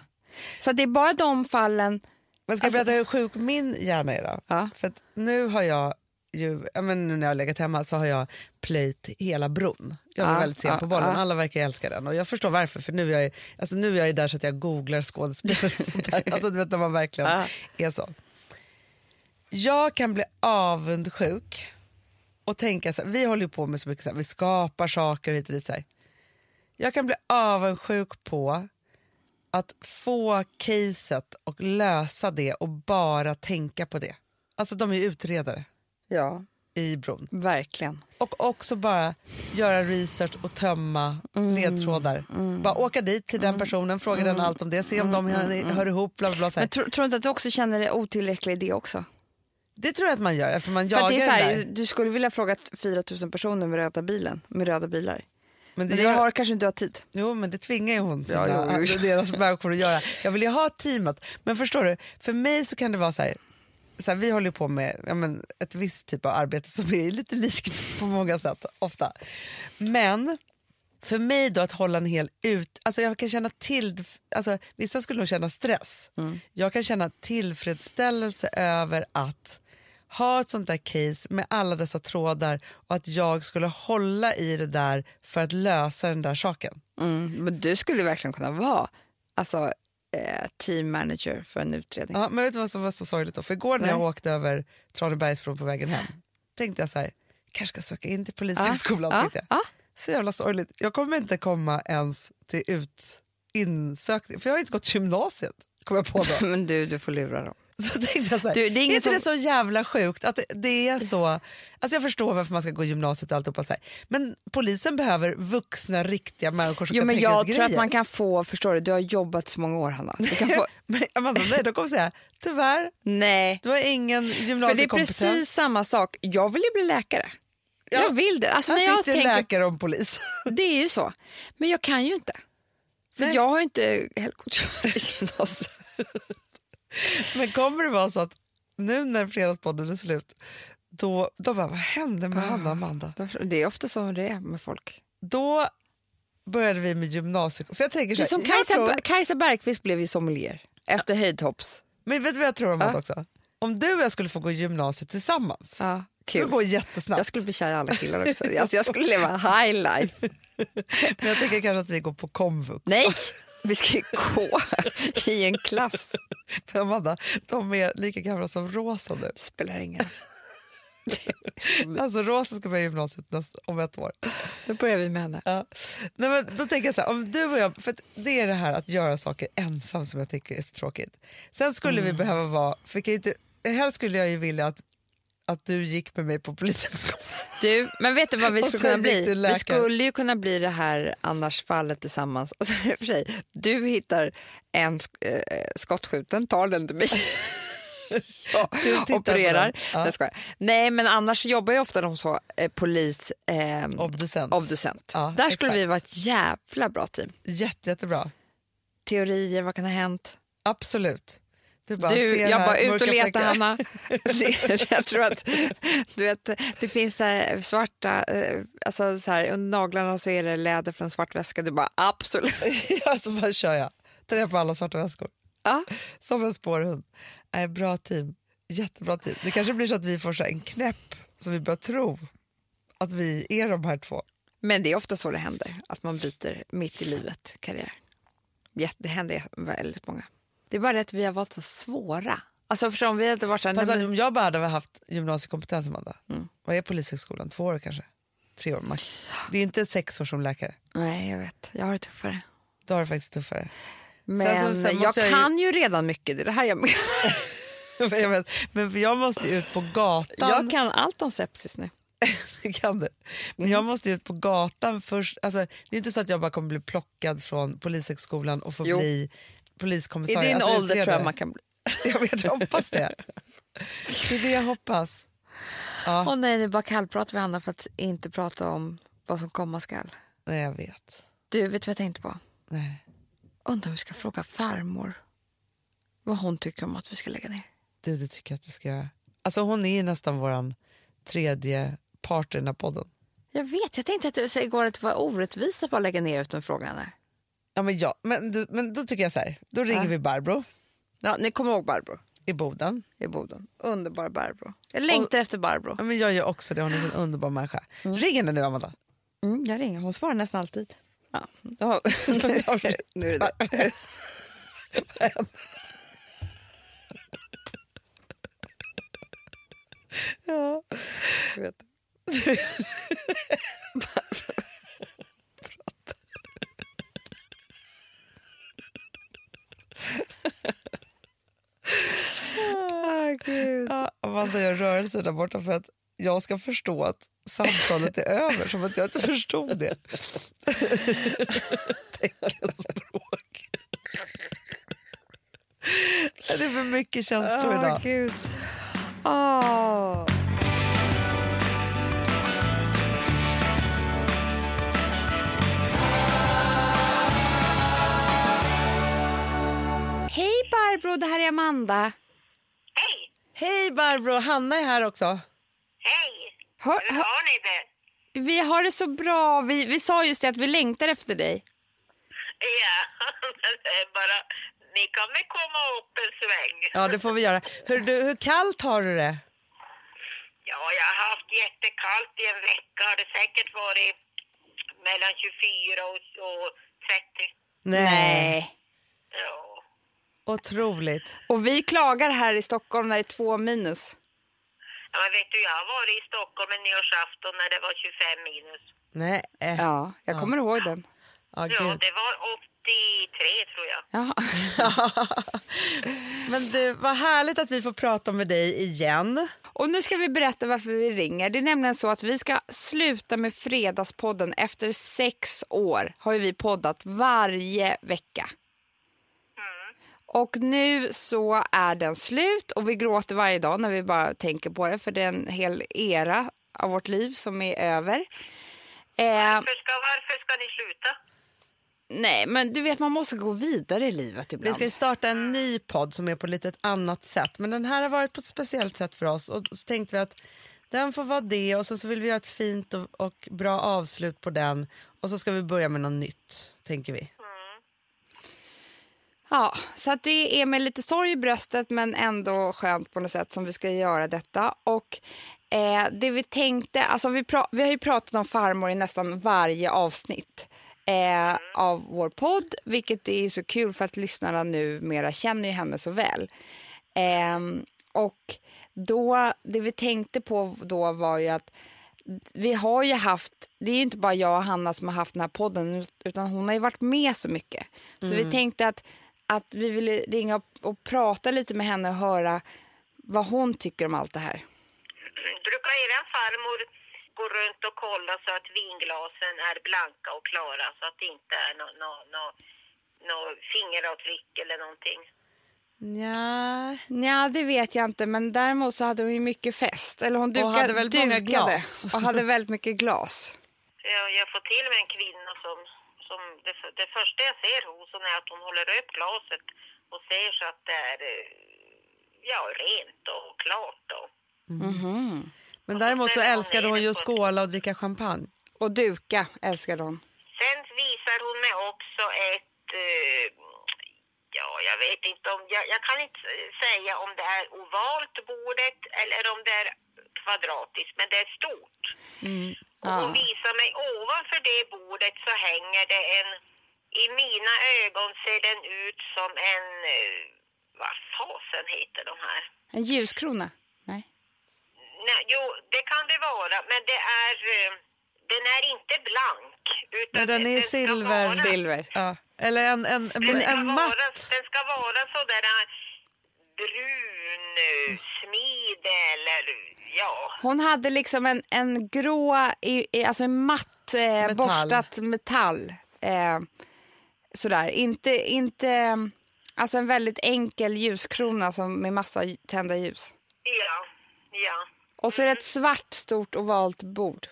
Så det är bara de fallen, Men ska Alltså- jag berätta hur sjuk min hjärna är då? Ja. För nu har jag ju, men nu när jag har legat hemma så har jag plöjt hela bron. Jag var Ja, väldigt sen ja, på bollen, ja. alla verkar älska den och jag förstår varför för nu är jag, alltså nu är jag där så att jag googlar skådespelare och sånt där. Alltså du vet när man verkligen är så. Jag kan bli avundsjuk och tänka så här, vi håller ju på med så mycket så här, vi skapar saker hit och dit så här. Jag kan bli avundsjuk på att få caset och lösa det och bara tänka på det. Alltså de är utredare ja, i bron. verkligen. Och också bara göra research och tömma ledtrådar. Bara åka dit till den personen, fråga den allt om det, se om de hör ihop. Bla bla bla, så. Men tror, du inte att du också känner dig otillräcklig i det också? Det tror jag att man gör eftersom man För jagar det är så här, du skulle vilja fråga 4 000 personer med röda, bilen, med röda bilar. Men det Men det gör, har kanske inte har tid. Jo men det tvingar ju hon sina, Ja, jo, jo. deras människor att göra. Jag vill ju ha teamet. Men förstår du, för mig så kan det vara så här, så här vi håller på med ja, men, ett visst typ av arbete som är lite likt på många sätt ofta. Men för mig då att hålla en hel ut, alltså jag kan känna till, alltså vissa skulle nog känna stress. Jag kan känna tillfredsställelse över att ha ett sånt där case med alla dessa trådar och att jag skulle hålla i det där för att lösa den där saken. Mm. Men du skulle verkligen kunna vara alltså, eh, team manager för en utredning. Ja, men vet du vad som var så sorgligt då? För igår när jag Nej. åkte över Tranebergsbron på vägen hem tänkte jag så här, kanske ska söka in till polishögskolan. Tänkte jag. ja. Så jävla sorgligt. Jag kommer inte komma ens till ut, insökning, för jag har inte gått gymnasiet. Kom jag på då. Men du, du får lura dem. Så tänkte jag så här, Du, det är inte det som- så jävla sjukt att det, det är så... Alltså jag förstår varför man ska gå gymnasiet och alltihopa så här. Men polisen behöver vuxna, riktiga människor som Jo, kan men jag tror att man kan få, förstår du, du har jobbat så många år Hanna. Du kan få, Men Amanda, nej, de kommer säga tyvärr, nej, du har ingen för det är gymnasiekompetens. precis samma sak. Jag vill ju bli läkare. Jag vill det. Alltså, när Här jag sitter tänker, läkare och polis. det är ju så. Men jag kan ju inte. För Nej. jag har ju inte gymnasiet. Men kommer det vara så att nu när Fredagspodden är slut, då, då bara, vad hände med Hanna och Amanda? Det är ofta så det är med folk. Då började vi med gymnasiet. För jag tänker så Det är här, som Kajsa, tror, Kajsa Bergqvist blev ju sommelier efter höjdhopps. men vet du vad jag tror om det Ja. också? Om du och jag skulle få gå gymnasiet tillsammans, Ja, det kul. gå jättesnabbt. Jag skulle bli kär i alla killar också. Alltså, jag skulle leva high life. Men jag tänker kanske att vi går på komvux. Nej, vi ska ju gå i en klass. Amanda, de är lika gamla som Rosa nu. Det spelar ingen. Alltså Rosa ska börja gymnasiet nästa, om ett år. Då börjar vi med henne. Ja. Nej, men då tänker jag så här, om du och jag, för det är det här att göra saker ensam som jag tycker är så tråkigt. Sen skulle Mm. vi behöva vara, för kan ju inte, helst skulle jag ju vilja att, att du gick med mig på polishögskolan. Du, men vet du vad vi skulle kunna bli? Vi skulle ju kunna bli det här annars fallet tillsammans. Alltså, för sig, du hittar en sk- eh, skottskjuten, tar den till mig. Ja, opererar. den. Ja. Nej, men annars jobbar ju ofta de så, eh, polis, eh, Obducent. obducent. Ja, Där skulle exakt. vi vara ett jävla bra team. Jätte, jättebra. Teorier, vad kan ha hänt? Absolut. Du, bara Du, jag bara ut och leta. Hanna. Jag tror att du vet, det finns så här svarta, eh, alltså så här, under naglarna så är det läder från svart väska. Du bara absolut. ja, så bara kör jag. På alla svarta väskor. Ja. Som en spårhund. Nej, bra team. Jättebra team. Det kanske blir så att vi får så en knäpp som vi börjar tro att vi är de här två. Men det är ofta så det händer, att man byter mitt i livet karriär. Det händer väldigt många. Det är bara det att vi har valt så svåra. Alltså förstår om vi hade varit så här, Fast nej, att men- om jag bara hade haft gymnasiekompetens, Amanda. Vad är Polishögskolan? Två år kanske? Tre år max. Det är inte sex år som läkare. nej jag vet, jag har det tuffare. Då har det faktiskt tuffare. Men så- sen jag jag ju- kan ju... redan mycket, det är det här jag menar. Men jag, vet, men för jag måste ju ut på gatan. Jag kan allt om sepsis nu. Det kan du. Men jag måste ut på gatan först. Alltså, det är inte så att jag bara kommer bli plockad från polishögskolan och få Jo. bli I poliskommissarie. din alltså, ålder tror jag man kan bli. Jag vet, jag hoppas det. Det är det jag hoppas. Ja, Åh nej, nu bara kallpratar vi Hanna för att inte prata om vad som komma skall. nej, jag vet. Du, vet du vad jag tänkte på? Nej. Undrar om vi ska fråga farmor vad hon tycker om att vi ska lägga ner. Du, det tycker jag att vi ska göra. Alltså, hon är ju nästan vår tredje part i den här podden. Jag vet, jag tänkte att det igår att det var orättvist att bara lägga ner utan fråga henne. Ja, men, ja, men, du, men då tycker jag så här. Då ringer Ja. vi Barbro Ja, ni kommer ihåg Barbro i Boden. i Boden. Underbar Barbro. Jag längtar efter Barbro. Ja, men jag gör också det. Hon är en underbar människa. Ring henne nu, Amanda. Mm, jag ringer, hon svarar nästan alltid. Ja. Ja. nu är det det. Ja. Jag vet. Ah, gud. Ja, Amanda gör rörelser där borta för att jag ska förstå att samtalet är över, som att jag inte förstod det. Teckenspråk. Det är för mycket känslor Åh, idag. gud. Åh. Barbro, det här är Amanda. Hej! Hej Barbro, Hanna är här också. Hej! Hör, Hur har ni det? vi har det så bra. Vi, vi sa just det att vi längtar efter dig. Ja, det är bara... Ni kan väl komma upp en sväng? Ja, det får vi göra. Hur, du, hur kallt har du det? Ja, jag har haft jättekallt i en vecka. Har det säkert varit mellan 24 och, och 30. Ja. Otroligt. Och vi klagar här i Stockholm när det är två minus. ja, men vet du, jag har varit i Stockholm en nyårsafton när det var 25 minus. Nej. eh. Ja, jag kommer ihåg den. Ja, Ja, gud. det var 83 tror jag. Ja. Men du, vad härligt att vi får prata med dig igen. Och nu ska vi berätta varför vi ringer. Det är nämligen så att vi ska sluta med Fredagspodden. Efter sex år har vi poddat varje vecka. Och nu så är den slut och vi gråter varje dag när vi bara tänker på det för det är en hel era av vårt liv som är över. Eh, Varför ska, varför ska ni sluta? nej, men du vet man måste gå vidare i livet Vi ibland. ska starta en ny podd som är på lite ett annat sätt. Men den här har varit på ett speciellt sätt för oss. Och så tänkte vi att den får vara det och så, så vill vi göra ett fint och, och bra avslut på den. Och så ska vi börja med något nytt, tänker vi. Ja, så att det är med lite sorg i bröstet men ändå skönt på något sätt som vi ska göra detta. Och eh, det vi tänkte, alltså vi, vi har ju pratat om farmor i nästan varje avsnitt eh, av vår podd, vilket är så kul för att lyssnarna nu mera känner ju henne så väl. Ehm, och då, det vi tänkte på då var ju att vi har ju haft, det är ju inte bara jag och Hanna som har haft den här podden utan hon har ju varit med så mycket. Så vi tänkte att, att vi ville ringa och, och prata lite med henne och höra vad hon tycker om allt det här. Brukar er farmor gå runt och kolla så att vinglasen är blanka och klara så att det inte är något no, no, no fingeravtryck eller någonting? Ja. Ja, det vet jag inte, men däremot så hade hon ju mycket fest. Eller hon dukade, hade väldigt många dukade glas. och hade väldigt mycket glas. Jag, jag får till med en kvinna som, som det, det första jag ser hos hon är att hon håller upp glaset och ser så att det är eh, ja, rent och klart. Och, Men däremot så älskade hon ju att skåla och dricka champagne. Och duka älskade hon. Sen visar hon mig också ett, eh, ja jag vet inte om, jag, jag kan inte säga om det är ovalt bordet eller om det är kvadratiskt, men det är stort. Och hon visar mig ovanför det bordet så hänger det en, i mina ögon ser den ut som en, eh, vad fasen heter de här? En ljuskrona? Nej. Nej, jo, det kan det vara, men det är, eh, den är inte blank. Utan Nej, den är ska silver. Vara, Silver. Ja. Eller en, en, en, den, ska en vara, matt. den ska vara sådär brun smide eller ja. Hon hade liksom en, en grå, i, i, alltså en matt eh, Metall. borstat metall. Eh, sådär, inte, inte, alltså en väldigt enkel ljuskrona som med massa tända ljus. Ja, ja, Och så är det ett svart stort ovalt bord.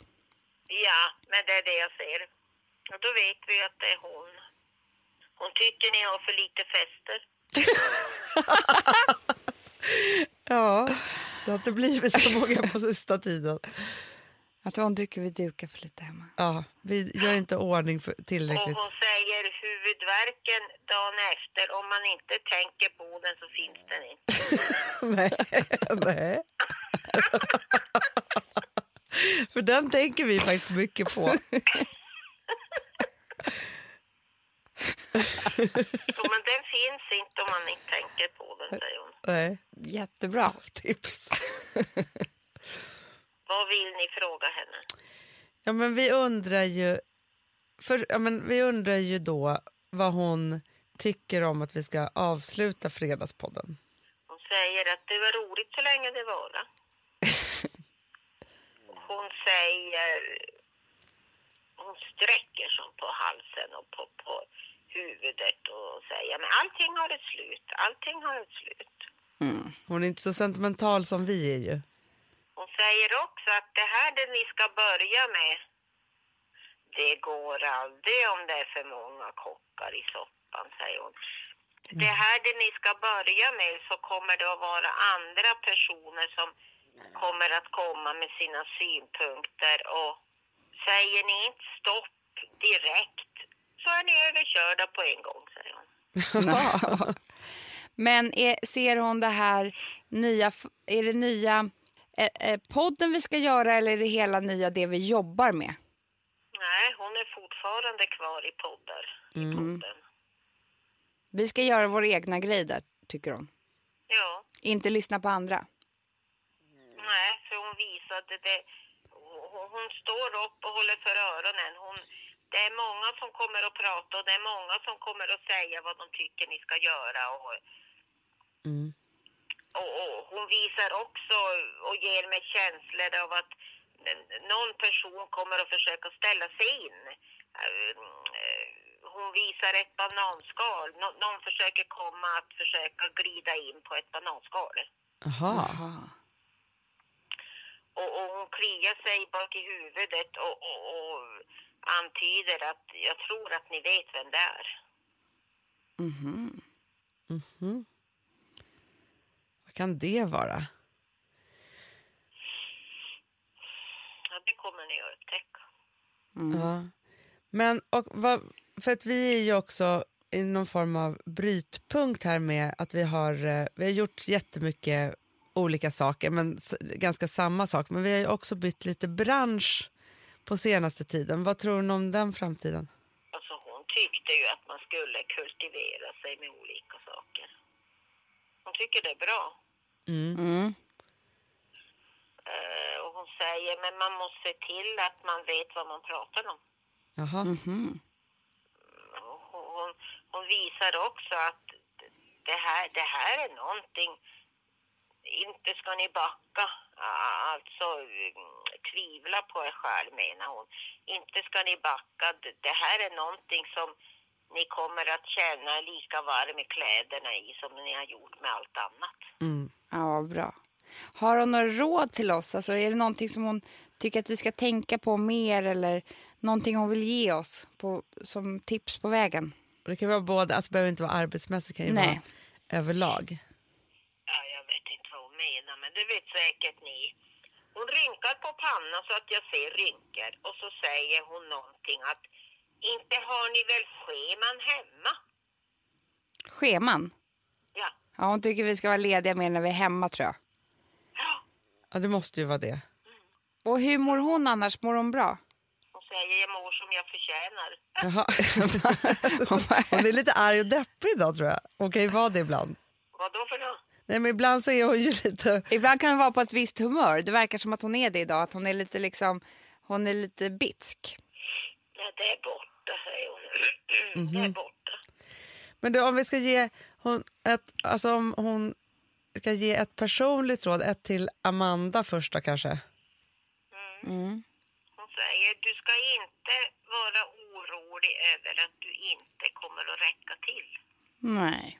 ja, men det är det jag ser. Och då vet vi att det är hon. Hon tycker ni har för lite fester. Ja, det har inte blivit så många på sista tiden. Att hon tycker vi dukar för lite hemma. Ja, vi gör inte ordning för Och tillräckligt. hon säger huvudvärken dagen efter, om man inte tänker på den så finns den inte. nej, nej. För den tänker vi faktiskt mycket på. Men den finns inte om man inte tänker på den, säger hon. Nej, Jättebra. tips. Vad vill ni fråga henne? Ja, men vi undrar ju, för, ja, men vi undrar ju då vad hon tycker om att vi ska avsluta Fredagspodden. Hon säger att det var roligt så länge det varade. Hon säger... Hon sträcker som på halsen och på, på huvudet och säger men allting har ett slut. Allting har ett slut. Hon är inte så sentimental som vi är ju. Hon säger också att det här det ni ska börja med det går aldrig om det är för många kockar i soppan, säger hon. Det här det ni ska börja med så kommer det att vara andra personer som kommer att komma med sina synpunkter och säger ni inte stopp direkt så är ni överkörda på en gång, säger hon. Men är, ser hon det här nya, är det nya eh, eh, podden vi ska göra eller är det hela nya det vi jobbar med? Nej, hon är fortfarande kvar i poddar. I podden. Vi ska göra vår egna grej där, tycker hon. Ja. Inte lyssna på andra. Nej, för hon visade det. Hon, hon står upp och håller för öronen. Hon, det är många som kommer att prata och det är många som kommer att säga vad de tycker ni ska göra. Och, och, och hon visar också och ger mig känslor av att någon person kommer att försöka ställa sig in. Eh, Hon visar ett bananskal. Nå- någon försöker komma att försöka glida in på ett bananskal. Jaha. Och, och hon kliar sig bak i huvudet och, och, och antyder att jag tror att ni vet vem det är. Vad kan det vara? Ja, det kommer ni att upptäcka. Ja. Men, och vad, för att vi är ju också i någon form av brytpunkt här med att vi har, eh, vi har gjort jättemycket olika saker, men ganska samma sak. Men vi har ju också bytt lite bransch på senaste tiden. Vad tror ni om den framtiden? Alltså hon tyckte ju att man skulle kultivera sig med olika saker. Hon tycker det är bra. Mm. Eh, och hon säger, men man måste se till att man vet vad man pratar om. Jaha. Och Hon, hon, hon visar också att det här, det här är någonting, inte ska ni backa, alltså mm, tvivla på er själv menar hon. Inte ska ni backa, Det- det här är någonting som ni kommer att känna lika varm i kläderna i som ni har gjort med allt annat. Mm. Ja, bra. Har hon några råd till oss? Alltså, är det någonting som hon tycker att vi ska tänka på mer eller någonting hon vill ge oss på, som tips på vägen? Det kan vara både, alltså det behöver inte vara arbetsmässigt, det kan ju Nej. vara överlag. Ja, jag vet inte vad hon menar, men det vet säkert ni. Hon rynkar på pannan så att jag ser rynkor och så säger hon någonting att inte har ni väl scheman hemma? Scheman? Ja, hon tycker vi ska vara lediga mer när vi är hemma tror jag. Ja, det måste ju vara det. Och hur mår hon annars? Mår hon bra? Säger jag mår som jag förtjänar. Jaha. Hon är lite arg och deppig idag tror jag. Hon kan ju vara det ibland. Vad då för något? Nej, men ibland så är hon ju lite... Ibland kan hon vara på ett visst humör. Det verkar som att hon är det idag. Att hon är lite liksom, hon är lite bitsk. Nej, det är borta, säger hon. Det är borta. Men du, om vi ska ge hon ett, alltså om hon ska ge ett personligt råd, ett till Amanda först då kanske. Hon säger du ska inte vara orolig över att du inte kommer att räcka till. Nej.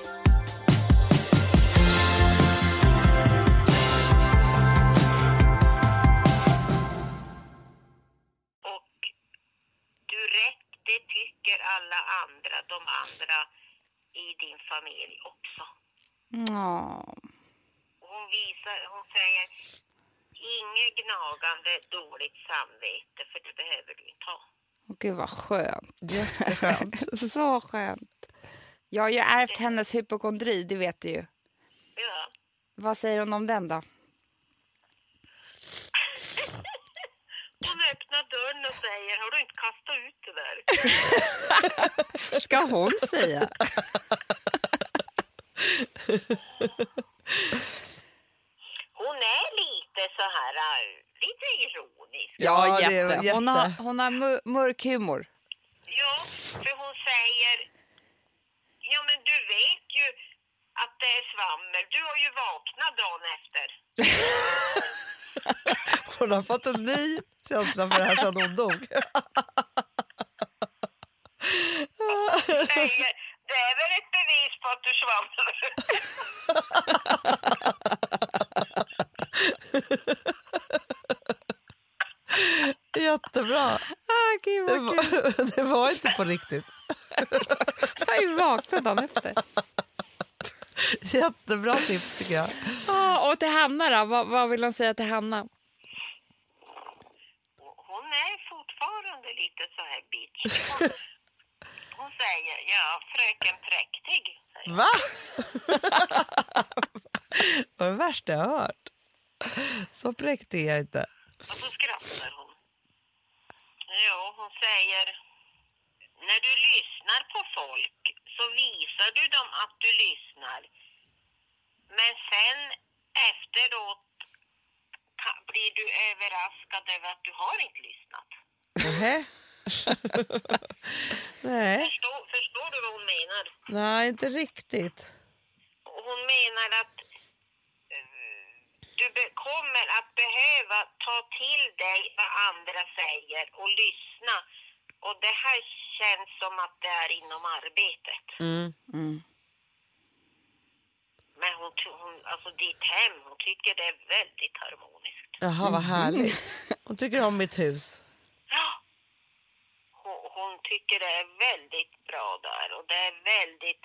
Det tycker alla andra, de andra i din familj också. Hon visar, hon säger inget gnagande dåligt samvete för det behöver du inte ha. Gud vad skönt. Jätteskönt. Så skönt. Jag har ju ärvt hennes hypokondri, det vet du ju. Ja. Vad säger hon om den då? Hon öppnar dörren och säger, har du inte kastat ut det där? Ska hon säga? Hon är lite så här, äh, lite ironisk. Ja, Ja, det är jätte. Hon jätte. har, hon har mör- mörk humor. Ja, för hon säger, ja men du vet ju att det är svammel. Du har ju vaknat dagen efter. Hon har fått en ny känsla för det här sedan hon dog. Det är väl ett bevis på att du svamlar. Jättebra. Ah, gud Det var, det var inte på riktigt. Jag har ju vaknat dagen efter. Jättebra tips tycker jag. Ah, och till Hanna då? Vad, vad vill hon säga till Hanna? Hon är fortfarande lite så här bitch. Hon, hon säger, ja fröken präktig. Säger. Va? det var det värsta jag har hört. Så präktig är jag inte. Och så skrattar hon. Ja, hon säger, när du lyssnar på folk så visar du dem att du lyssnar. Men sen efteråt blir du överraskad över att du har inte lyssnat. Nej, Förstår, förstår du vad hon menar? nej, inte riktigt. Hon menar att eh, du kommer att behöva ta till dig vad andra säger och lyssna. Och det här känns som att det är inom arbetet. Mm. Men hon, hon, alltså ditt hem, hon tycker det är väldigt harmoniskt. Jaha, vad härligt. Hon tycker om mitt hus. Ja. Hon, hon tycker det är väldigt bra där och det är väldigt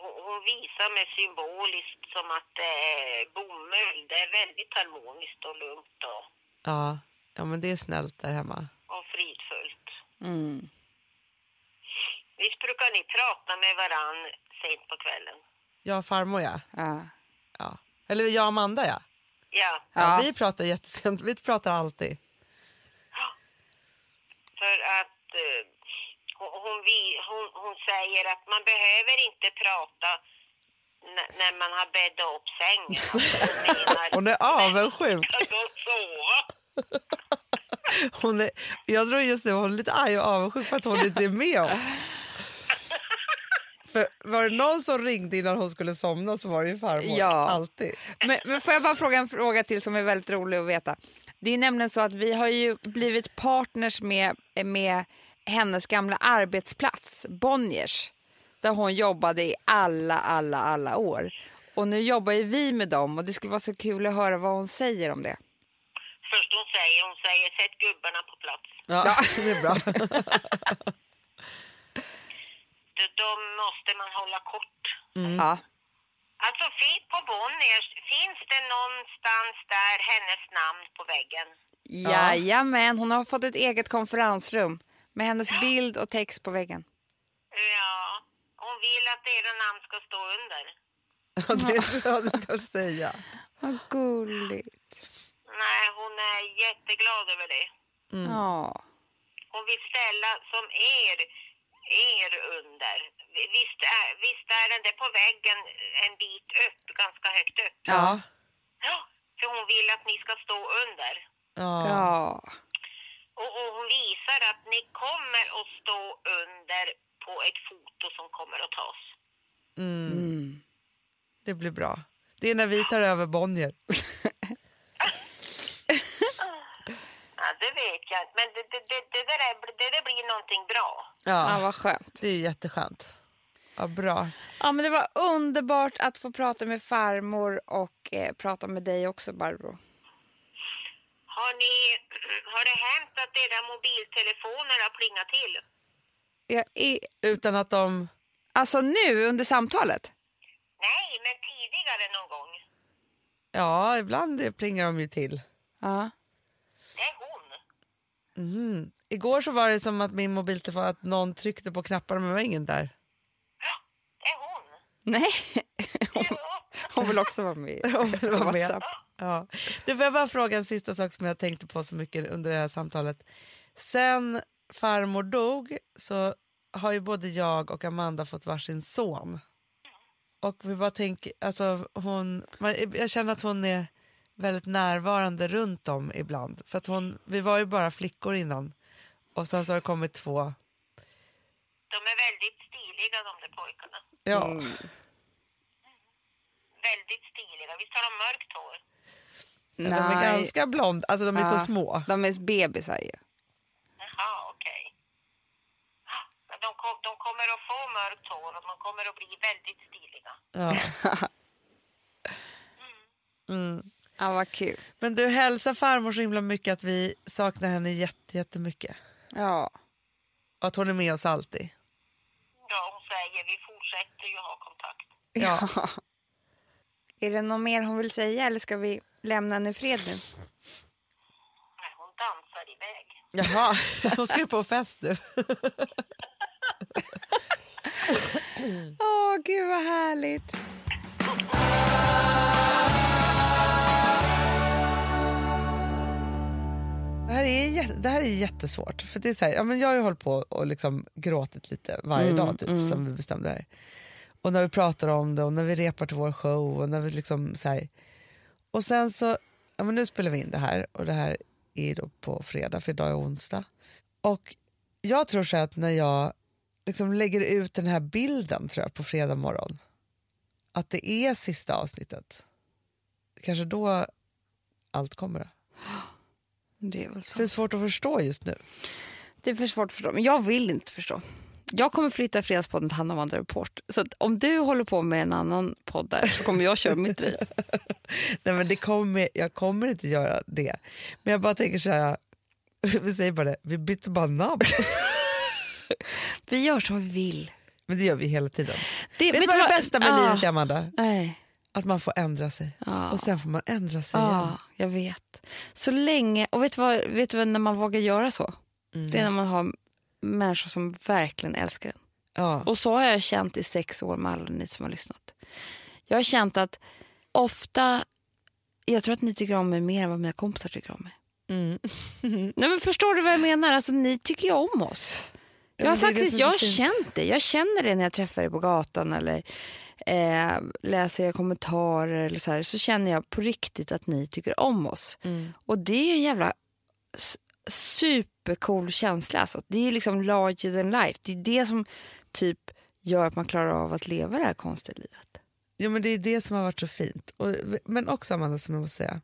hon, hon visar mig symboliskt som att det är bomull. Det är väldigt harmoniskt och lugnt och, Ja, ja men det är snällt där hemma. och fridfullt. Mm. Visst brukar ni prata med varann sent på kvällen? Jag och farmor ja. Ja. ja. Eller jag och Amanda ja. Ja, ja. Vi pratar jättesent, vi pratar alltid. för att eh, hon, hon, hon, säger att man behöver inte prata n- när man har bäddat upp sängen. Hon, är avundsjuk. Hon är, jag tror just nu hon är lite arg och avundsjuk för att hon inte är med oss. För var det någon som ringde innan hon skulle somna så var det ju farmor. Ja. Alltid. Men, men får jag bara fråga en fråga till som är väldigt rolig att veta. Det är nämligen så att vi har ju blivit partners med, med hennes gamla arbetsplats, Bonniers, där hon jobbade i alla, alla, alla år. Och nu jobbar ju vi med dem och det skulle vara så kul att höra vad hon säger om det. Först hon säger, hon säger sätt gubbarna på plats. Ja, det är bra. De, måste man hålla kort. Ja. Alltså på Bonniers, finns det någonstans där hennes namn på väggen? Jajamän, hon har fått ett eget konferensrum med hennes bild och text på väggen. Ja, hon vill att era namn ska stå under. Ja, det är bra du kan säga. Vad gulligt. Nej, hon är jätteglad över det. Ja. Hon vill ställa som er, er under. Visst är, visst är den där på väggen en bit upp, ganska högt upp? Ja. Ja, för hon vill att ni ska stå under. ja. ja. Och, och hon visar att ni kommer att stå under på ett foto som kommer att tas. Mm. Det blir bra. Det är när vi tar över Bonnier. Ja, det vet jag inte, men det, det, det, det, där är, det, det blir någonting bra. ja, Ja, vad skönt. det är jätteskönt. Ja, bra. Ja, men det var underbart att få prata med farmor och eh, prata med dig också, Barbro. Har, ni, har det hänt att era mobiltelefoner har plingat till? Jag är, Utan att de... alltså nu under samtalet? Nej, men tidigare någon gång. Ja, ibland plingar de ju till. Ja. Det är hon. Mhm. Igår så var det som att min mobiltelefon, att någon tryckte på knapparna men det var ingen där. Ja, det är hon. Nej, hon, hon vill också vara med. Hon vill vara med. WhatsApp. Ja. Du, får jag bara fråga en sista sak som jag tänkte på så mycket under det här samtalet. Sen farmor dog så har ju både jag och Amanda fått varsin son. Och vi bara tänker, alltså hon, jag känner att hon är väldigt närvarande runt om ibland. För att hon, vi var ju bara flickor innan och sen så har det kommit två. De är väldigt stiliga de där pojkarna. Ja, Väldigt stiliga. Visst har de mörkt hår? de är ganska blond, alltså de är Ja. så små. De är bebisar ju. Jaha, okej. Ja, men De, kom, de kommer att få mörkt hår och de kommer att bli väldigt stiliga. Ja. Mm. Ja, vad kul. Men du hälsar farmor så himla mycket att vi saknar henne jätte, jättemycket. Ja. Och att hon är med oss alltid. Ja, hon säger vi fortsätter ju ha kontakt. Ja. Är det något mer hon vill säga eller ska vi lämna henne i fred nu? Nej, hon dansar iväg. Jaha, hon ska ju på fest nu. Åh, gud vad härligt. Det här är, det här är jättesvårt. För det är så här, ja, men jag har ju hållit på och liksom gråtit lite varje dag typ, sen vi bestämde det här. Och när vi pratar om det och när vi repar till vår show och när vi liksom så här. Och sen så, ja men nu spelar vi in det här och det här är då på fredag för idag är onsdag. Och jag tror så att när jag liksom lägger ut den här bilden tror jag på fredag morgon att det är sista avsnittet. Kanske då allt kommer. Då. Det är väl För så. är svårt att förstå just nu. Det är för svårt att förstå, men jag vill inte förstå. Jag kommer flytta Fredagspodden till Hanna Wandra Report. Så om du håller på med en annan podd där så kommer jag köra mitt race. Nej, men det kommer, jag kommer inte göra det. Men jag bara tänker så här, vi säger bara det, vi byter bara namn. Vi gör som vi vill. Men det gör vi hela tiden. Det, Vet du vad det bästa med Ja. livet är Amanda? Nej. Att man får ändra sig. Ja. Och sen får man ändra sig igen. Ja, jag vet. Så länge, och vet du, vad, vet du vad, när man vågar göra så? Det är när man har människor som verkligen älskar en. Ja. Och så har jag känt i sex år med alla ni som har lyssnat. Jag har känt att ofta, jag tror att ni tycker om mig mer än vad mina kompisar tycker om mig. Mm. Nej, men förstår du vad jag menar? Alltså, ni tycker ju om oss. Ja, Jag har faktiskt jag har känt det. Jag känner det när jag träffar er på gatan eller eh, läser era kommentarer. Eller så, här, så känner jag på riktigt att ni tycker om oss. Mm. Och det är en jävla supercool känsla. Alltså. Det är liksom larger than life. Det är det som typ gör att man klarar av att leva det här konstiga livet. Ja, men det är det som har varit så fint. Och, men också Amanda, som jag måste säga,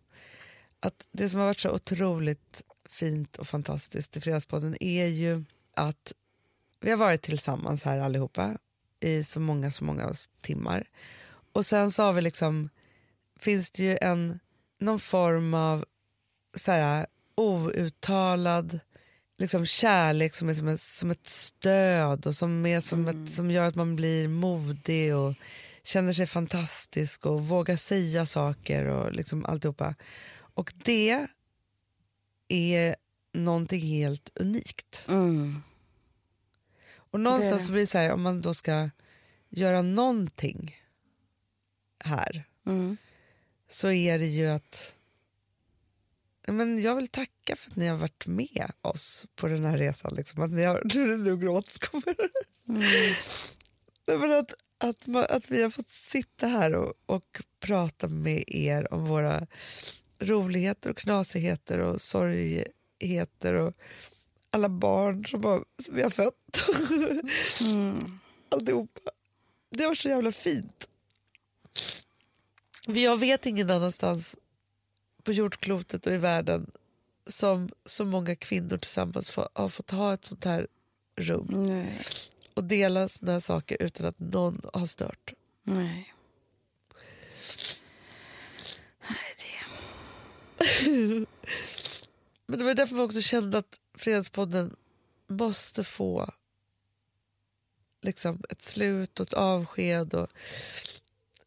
att det som har varit så otroligt fint och fantastiskt i Fredagspodden är ju att vi har varit tillsammans här allihopa i så många, så många timmar. Och sen så har vi liksom, finns det ju en, någon form av så här, outtalad liksom kärlek som är som, ett, som ett stöd och som, är som, ett, som gör att man blir modig och känner sig fantastisk och vågar säga saker och liksom alltihopa. Och det är någonting helt unikt. Mm. Och någonstans Det- blir det så här, om man då ska göra någonting här Mm. så är det ju att men jag vill tacka för att ni har varit med oss på den här resan. Liksom. Att ni har, nu, nu gråtet kommer. Mm. Men att, att, man, att vi har fått sitta här och, och prata med er om våra roligheter och knasigheter och sorgheter och alla barn som, har, som vi har fött. Mm. Alltihopa. Det var så jävla fint. Jag vet ingen annanstans på jordklotet och i världen som så många kvinnor tillsammans få, har fått ha ett sånt här rum Nej. och dela såna här saker utan att någon har stört. Nej. Nej, det... Men det var därför man också kände att Fredagspodden måste få liksom ett slut och ett avsked och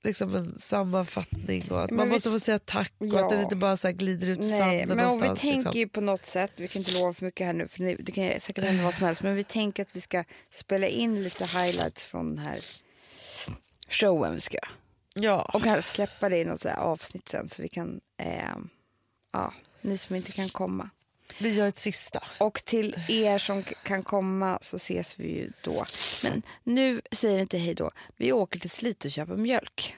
liksom en sammanfattning och att Men man vi- måste få säga tack och Ja. att den inte bara så här glider ut i sanden men om vi någonstans. tänker liksom. ju på något sätt, vi kan inte lova för mycket här nu för det- kan säkert hända vad som helst, men vi tänker att vi ska spela in lite highlights från den här showen vi ska. Ja. Och kanske släppa det i något avsnitt sen så vi kan, eh, ja, ni som inte kan komma. Vi gör ett sista. Och till er som kan komma så ses vi ju då. Men nu säger vi inte hej då. Vi åker till Slite och köper mjölk.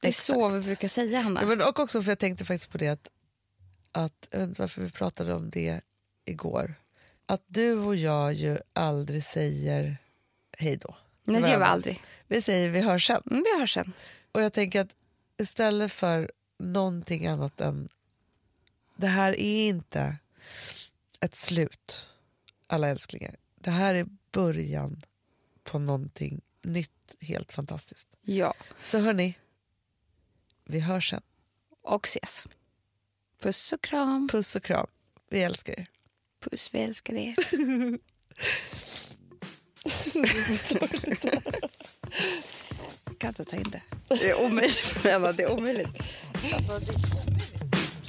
Det är så vi brukar säga, Hanna. Ja, men och också för jag tänkte faktiskt på det att, att jag vet inte varför vi pratade om det igår. Att du och jag ju aldrig säger hej då. Nej, det gör vi aldrig. Vi säger vi hörs sen. Mm, vi hörs sen. Och jag tänker att istället för någonting annat än det här är inte ett slut, alla älsklingar. Det här är början på någonting nytt, helt fantastiskt. Ja, Så hörni, vi hörs sen. och ses. Puss och kram. Puss och kram. Vi älskar er. Puss, vi älskar er. Jag kan inte ta in det. Det är omöjligt. Det är omöjligt.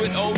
with old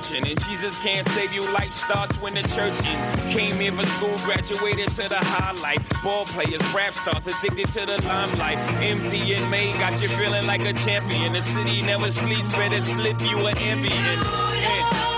And Jesus can't save you. Life starts when the church in. Came here for school, graduated to the highlight. Ball players, rap stars, addicted to the limelight. Empty and May got you feeling like a champion. The city never sleeps, better slip you an ambient.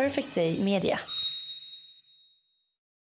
Perfect Day Media.